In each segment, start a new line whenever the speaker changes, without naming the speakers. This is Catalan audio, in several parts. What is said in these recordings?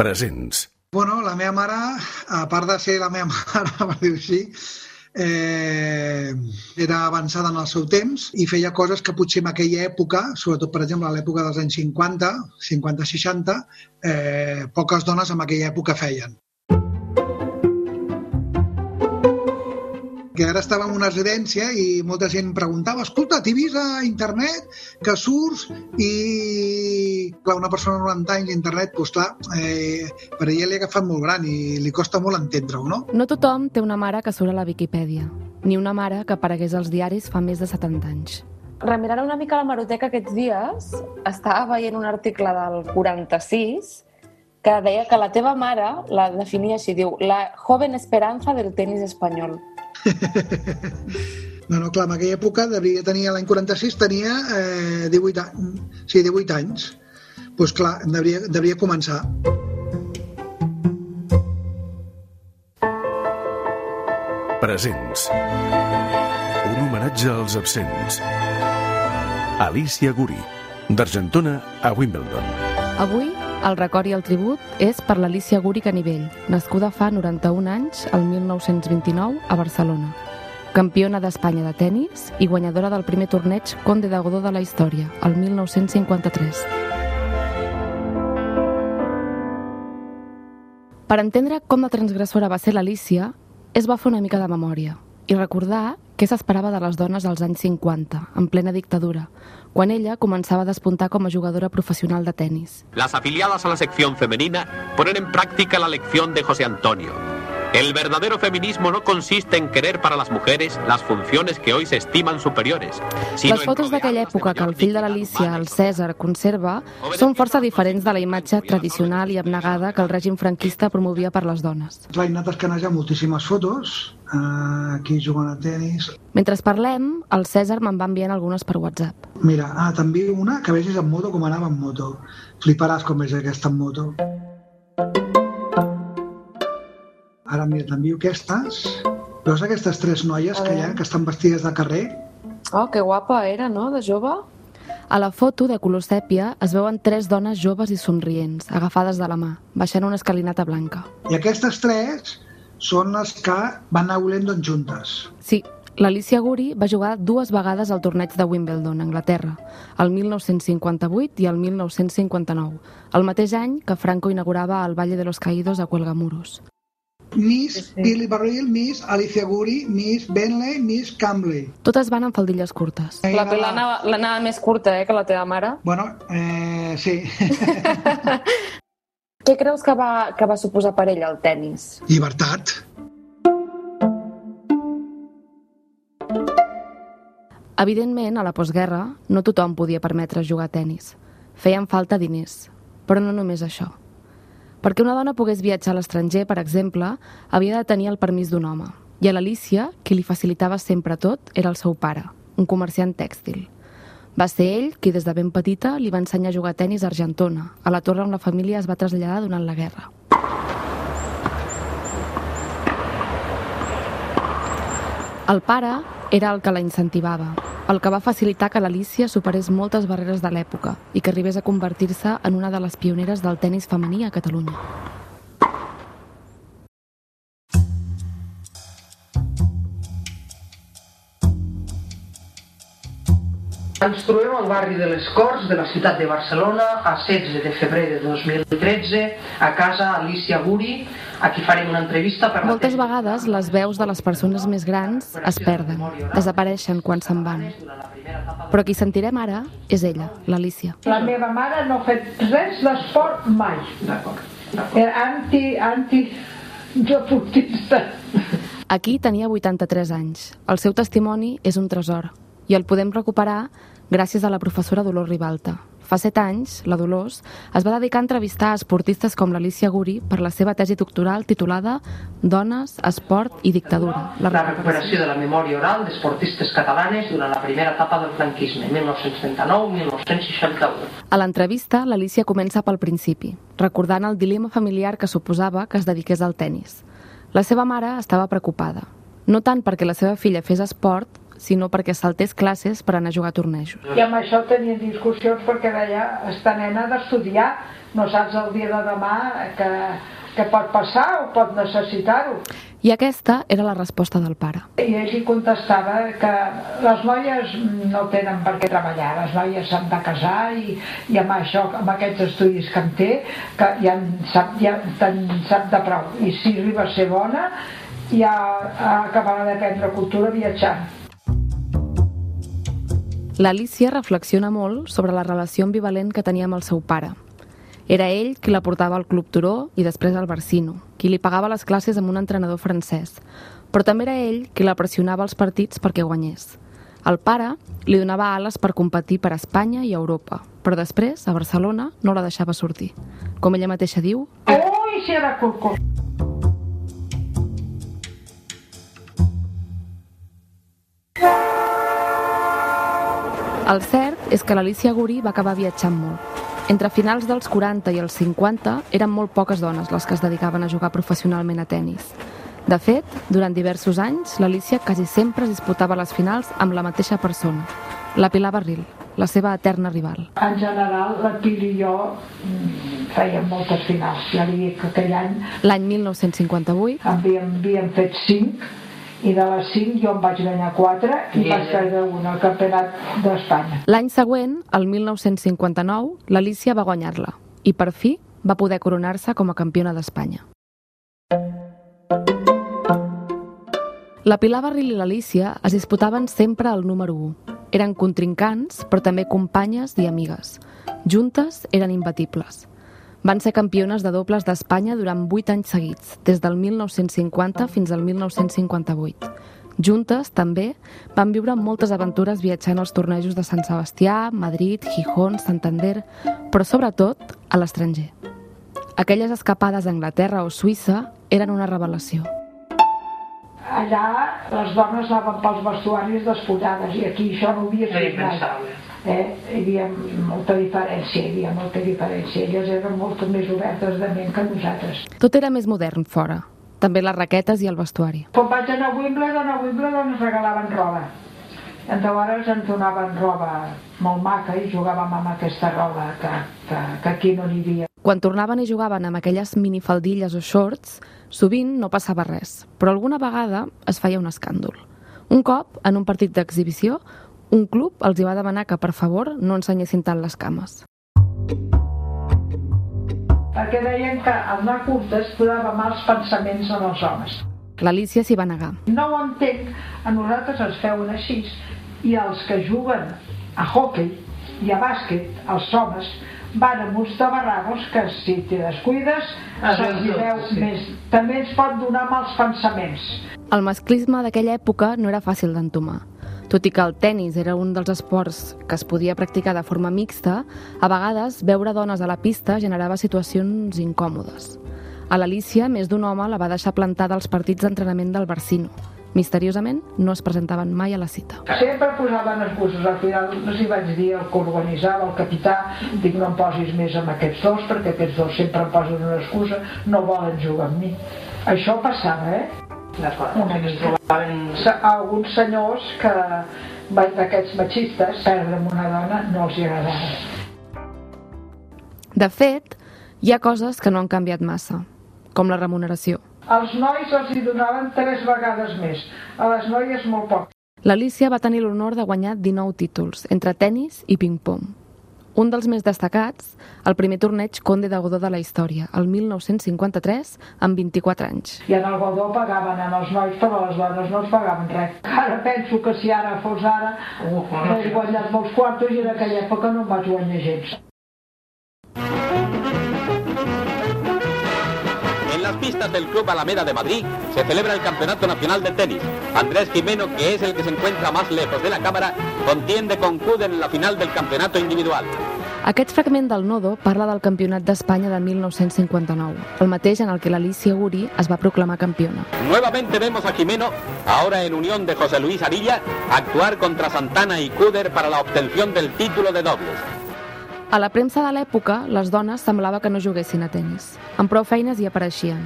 Presents.
Bueno, la meva mare, a part de ser la meva mare, per dir-ho així, eh, era avançada en el seu temps i feia coses que potser en aquella època, sobretot per exemple a l'època dels anys 50, 50-60, eh, poques dones en aquella època feien. Que ara estava en una residència i molta gent preguntava escolta, t'he vist a internet que surts i clar, una persona de 90 anys d'internet, doncs clar, eh, per ella li ha agafat molt gran i li costa molt entendre-ho, no?
No tothom té una mare que surt a la Viquipèdia, ni una mare que aparegués als diaris fa més de 70 anys.
Remirant una mica la maroteca aquests dies, estava veient un article del 46 que deia que la teva mare la definia així, diu, la joven esperanza del tenis espanyol.
No, no, clar, en aquella època devia tenir, l'any 46 tenia eh, 18, anys, sí, 18 anys. Doncs pues clar, devia, devia començar.
Presents. Un homenatge als absents. Alicia Guri, d'Argentona a Wimbledon.
Avui, el record i el tribut és per l'Alicia Guri Canivell, nascuda fa 91 anys, el 1929, a Barcelona. Campiona d'Espanya de tennis i guanyadora del primer torneig Conde de Godó de la història, el 1953. Per entendre com de transgressora va ser l'Alicia, es va fer una mica de memòria i recordar què s'esperava de les dones als anys 50, en plena dictadura, quan ella començava a despuntar com a jugadora professional de tennis.
Las afiliadas a la sección femenina ponen en práctica la lección de José Antonio. El verdadero feminismo no consiste en querer para las mujeres las funciones que hoy se estiman superiores. sino
Les fotos d'aquella època que el fill de
humana
el
y
Cèsar, conserva, són força diferents de la imatge tradicional i abnegada que el règim franquista promovia per les dones.
Vaig anar a escanejar moltíssimes fotos, eh, aquí jugant a tennis.
Mentre parlem, el Cèsar me'n va enviant algunes per WhatsApp.
Mira, ah, t'envio una que vegis en moto com anava en moto. Fliparàs com és aquesta en moto. Ara, mira, t'envio aquestes. Veus aquestes tres noies que hi ha, que estan vestides de carrer?
Oh, que guapa era, no?, de jove.
A la foto de color sèpia es veuen tres dones joves i somrients, agafades de la mà, baixant una escalinata blanca.
I aquestes tres són les que van anar a Wimbledon juntes.
Sí, l'Alicia Guri va jugar dues vegades al torneig de Wimbledon, a Anglaterra, el 1958 i el 1959, el mateix any que Franco inaugurava el Valle de los Caídos a Cuelgamuros.
Miss
Sí, sí.
Billy Barril, Miss Alicia Guri, Miss Bentley, Miss Cambley.
Totes van amb faldilles curtes.
La l'anava l'anava més curta, eh, que la teva mare.
Bueno, eh, sí.
Què creus que va, que va suposar per ella el tennis?
Llibertat.
Evidentment, a la postguerra, no tothom podia permetre jugar a tennis. Feien falta diners, però no només això. Perquè una dona pogués viatjar a l'estranger, per exemple, havia de tenir el permís d'un home. I a l'Alicia, qui li facilitava sempre tot, era el seu pare, un comerciant tèxtil. Va ser ell qui des de ben petita li va ensenyar a jugar a tennis a Argentona, a la torre on la família es va traslladar durant la guerra. El pare era el que la incentivava, el que va facilitar que l'Alicia superés moltes barreres de l'època i que arribés a convertir-se en una de les pioneres del tennis femení a Catalunya.
Ens trobem al barri de les Corts de la ciutat de Barcelona a 16 de febrer de 2013 a casa Alicia Guri, a qui farem una entrevista per
Moltes vegades les veus de les persones més grans es perden, desapareixen quan se'n van. Però qui sentirem ara és ella, l'Alicia.
La meva mare no ha fet res d'esport mai.
D'acord.
Era anti, anti, deportista.
Aquí tenia 83 anys. El seu testimoni és un tresor i el podem recuperar gràcies a la professora Dolors Ribalta. Fa set anys, la Dolors es va dedicar a entrevistar esportistes com l'Alicia Guri per la seva tesi doctoral titulada Dones, esport i dictadura.
La recuperació de la memòria oral d'esportistes catalanes durant la primera etapa del franquisme, 1939-1961.
A l'entrevista, l'Alicia comença pel principi, recordant el dilema familiar que suposava que es dediqués al tennis. La seva mare estava preocupada, no tant perquè la seva filla fes esport, sinó perquè saltés classes per anar a jugar a tornejos.
I amb això tenien discussions perquè deia, esta nena ha d'estudiar, no saps el dia de demà que, que pot passar o pot necessitar-ho.
I aquesta era la resposta del pare.
I ell contestava que les noies no tenen per què treballar, les noies s'han de casar i, i amb això, amb aquests estudis que en té, que ja en sap, ja en sap de prou. I si arriba a ser bona, ja acabarà d'aprendre cultura viatjant.
L'Alicia reflexiona molt sobre la relació ambivalent que tenia amb el seu pare. Era ell qui la portava al Club Turó i després al Barsino, qui li pagava les classes amb un entrenador francès, però també era ell qui la pressionava als partits perquè guanyés. El pare li donava ales per competir per Espanya i Europa, però després, a Barcelona, no la deixava sortir. Com ella mateixa diu...
Ui, si era curcó!
El cert és que l'Alicia Guri va acabar viatjant molt. Entre finals dels 40 i els 50 eren molt poques dones les que es dedicaven a jugar professionalment a tennis. De fet, durant diversos anys, l'Alicia quasi sempre es disputava les finals amb la mateixa persona, la Pilar Barril, la seva eterna rival.
En general, la Pil i jo mm, fèiem moltes finals. Ja li dic que aquell any
L'any 1958,
havíem, havíem fet 5 i de les 5 jo em vaig guanyar 4 i vaig perdre una al campionat d'Espanya.
l'any següent, el 1959, l'Alicia va guanyar-la i per fi va poder coronar-se com a campiona d'Espanya. La Pilar Barril i l'Alicia es disputaven sempre al número 1. Eren contrincants, però també companyes i amigues. Juntes eren imbatibles. Van ser campiones de dobles d'Espanya durant 8 anys seguits, des del 1950 fins al 1958. Juntes, també, van viure moltes aventures viatjant als tornejos de Sant Sebastià, Madrid, Gijón, Santander, però sobretot a l'estranger. Aquelles escapades a Anglaterra o Suïssa eren una revelació.
Allà les dones anaven pels vestuaris despullades i aquí això no ho havia fet mai. Eh? Hi havia molta diferència, hi havia molta diferència. Elles eren molt més obertes de ment que nosaltres.
Tot era més modern fora, també les raquetes i el vestuari.
Quan vaig anar a Wimbledon, a Wimbledon ens regalaven roba. Llavors ens donaven roba molt maca i jugàvem amb aquesta roba que, que, que aquí no n'hi havia.
Quan tornaven i jugaven amb aquelles minifaldilles o shorts, sovint no passava res, però alguna vegada es feia un escàndol. Un cop, en un partit d'exhibició, un club els hi va demanar que, per favor, no ensenyessin tant les cames.
Perquè deien que al anar curtes posava mals pensaments en els homes.
L'Alicia s'hi va negar.
No ho entenc, a nosaltres ens feuen així i els que juguen a hockey i a bàsquet, els homes, van amb uns tabarragos que si te descuides se'ls hi veu més. També ens pot donar mals pensaments.
El masclisme d'aquella època no era fàcil d'entomar. Tot i que el tennis era un dels esports que es podia practicar de forma mixta, a vegades veure dones a la pista generava situacions incòmodes. A l'Alicia, més d'un home la va deixar plantada als partits d'entrenament del Barsino. Misteriosament, no es presentaven mai a la cita.
Sempre posaven excuses, al final no s'hi vaig dir el que organitzava, el capità, dic no em posis més amb aquests dos, perquè aquests dos sempre em posen una excusa, no volen jugar amb mi. Això passava, eh? Una mica. Se- Alguns senyors que va- d'aquests machistes, perdre amb una dona no els hi agradava.
De fet, hi ha coses que no han canviat massa, com la remuneració.
Als nois els hi donaven tres vegades més, a les noies molt poc.
L'Alicia va tenir l'honor de guanyar 19 títols, entre tennis i ping-pong. Un dels més destacats, el primer torneig Conde de Godó de la història, el 1953, amb 24 anys.
I en el Godó pagaven en els nois, però a les dones no els pagaven res. Ara penso que si ara fos ara, m'he guanyat molts quartos i en aquella època no em vaig guanyar gens.
Las pistas del Club Alameda de Madrid se celebra el Campeonato Nacional de Tenis. Andrés Jimeno, que es el que se encuentra más lejos de la cámara, contiende con Cuden en la final del campeonato individual.
Aquest fragment del Nodo parla del Campionat d'Espanya de 1959, el mateix en el que l'Alicia Guri es va proclamar campiona.
Nuevamente vemos a Jimeno, ahora en unión de José Luis Arilla, actuar contra Santana y Cuder para la obtención del título de dobles.
A la premsa de l'època, les dones semblava que no juguessin a tennis. Amb prou feines hi apareixien.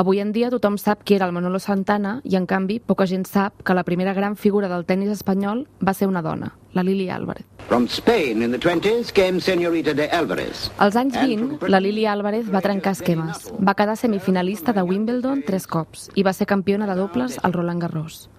Avui en dia tothom sap qui era el Manolo Santana i, en canvi, poca gent sap que la primera gran figura del tennis espanyol va ser una dona, la Lili Álvarez.
From Spain in the 20s came Señorita de Álvarez.
Als anys 20, la Lili Álvarez va trencar esquemes. Va quedar semifinalista de Wimbledon tres cops i va ser campiona de dobles al Roland Garros.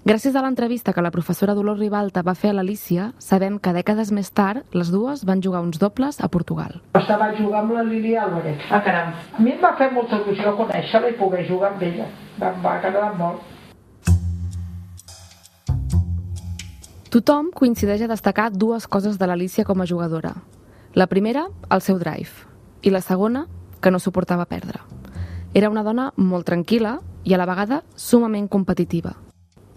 Gràcies a l'entrevista que la professora Dolors Ribalta va fer a l'Alicia, sabem que dècades més tard les dues van jugar uns dobles a Portugal.
Estava a jugar amb la Lili Álvarez.
Ah, caram.
A mi em va fer molta il·lusió conèixer-la i poder jugar amb ella. Em va agradar molt.
Tothom coincideix a destacar dues coses de l'Alicia com a jugadora. La primera, el seu drive, i la segona, que no suportava perdre. Era una dona molt tranquil·la i a la vegada sumament competitiva.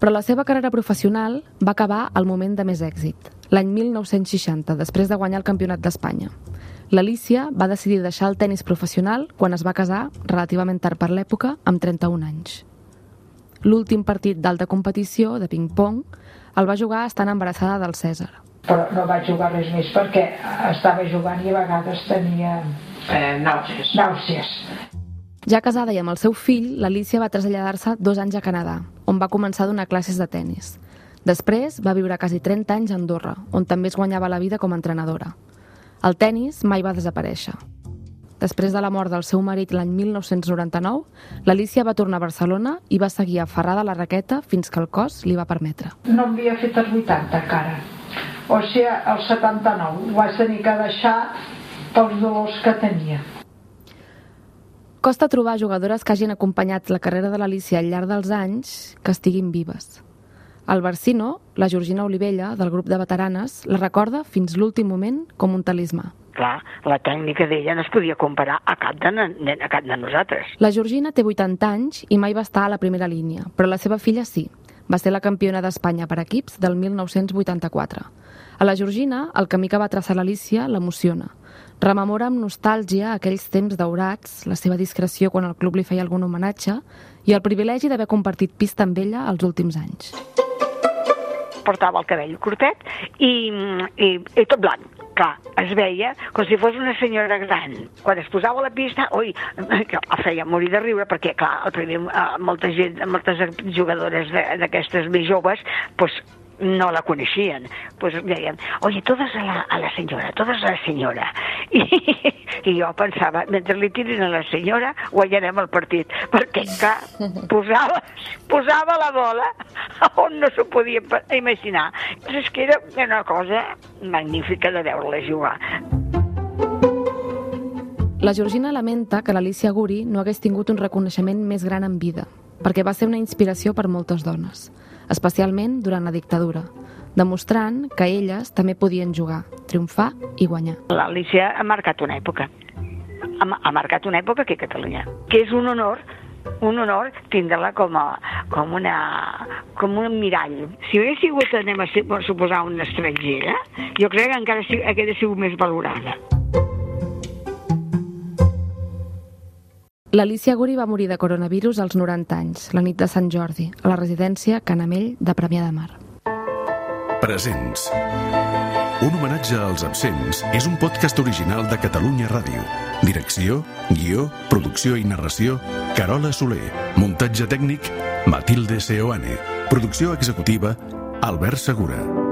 Però la seva carrera professional va acabar al moment de més èxit, l'any 1960, després de guanyar el Campionat d'Espanya. L'Alicia va decidir deixar el tennis professional quan es va casar, relativament tard per l'època, amb 31 anys. L'últim partit d'alta competició, de ping-pong, el va jugar estant embarassada del Cèsar.
Però no vaig jugar res més perquè estava jugant i a vegades tenia
Eh, nàusees.
nàusees.
Ja casada i amb el seu fill, l'Alicia va traslladar-se dos anys a Canadà, on va començar a donar classes de tennis. Després va viure quasi 30 anys a Andorra, on també es guanyava la vida com a entrenadora. El tennis mai va desaparèixer. Després de la mort del seu marit l'any 1999, l'Alicia va tornar a Barcelona i va seguir aferrada a la raqueta fins que el cos li va permetre.
No havia fet els 80 encara. O sigui, els 79. Ho vaig tenir que deixar pels dolors que tenia.
Costa trobar jugadores que hagin acompanyat la carrera de l'Alicia al llarg dels anys que estiguin vives. El Barsino, la Georgina Olivella, del grup de veteranes, la recorda fins l'últim moment com un talismà.
Clar, la tècnica d'ella no es podia comparar a cap de, a cap de nosaltres.
La Georgina té 80 anys i mai va estar a la primera línia, però la seva filla sí. Va ser la campiona d'Espanya per equips del 1984. A la Georgina, el camí que va traçar l'Alicia l'emociona. Rememora amb nostàlgia aquells temps daurats, la seva discreció quan el club li feia algun homenatge i el privilegi d'haver compartit pista amb ella els últims anys.
Portava el cabell curtet i, i, i tot blanc. Clar, es veia com si fos una senyora gran. Quan es posava a la pista, oi, que el feia morir de riure, perquè, clar, el primer, eh, molta gent, moltes jugadores d'aquestes més joves, pues, no la coneixien. Pues deien, oye, todas a la, a la senyora, todas a la senyora. I, I jo pensava, mentre li tirin a la senyora, guanyarem el partit. Perquè, clar, posava, posava la bola on no s'ho podia imaginar. Però és que era una cosa magnífica de veure-la jugar.
La Georgina lamenta que l'Alicia Guri no hagués tingut un reconeixement més gran en vida, perquè va ser una inspiració per moltes dones, especialment durant la dictadura, demostrant que elles també podien jugar, triomfar i guanyar.
L'Alicia ha marcat una època. Ha, ha marcat una època aquí a Catalunya, que és un honor un honor tindre-la com, a, com, una, com un mirall. Si hagués sigut, anem a a suposar, una estrangera, jo crec que encara hauria sigut més valorada.
L'Alicia Guri va morir de coronavirus als 90 anys, la nit de Sant Jordi, a la residència Canamell de Premià de Mar.
Presents. Un homenatge als absents és un podcast original de Catalunya Ràdio. Direcció, guió, producció i narració, Carola Soler. Muntatge tècnic, Matilde Seoane. Producció executiva, Albert Segura.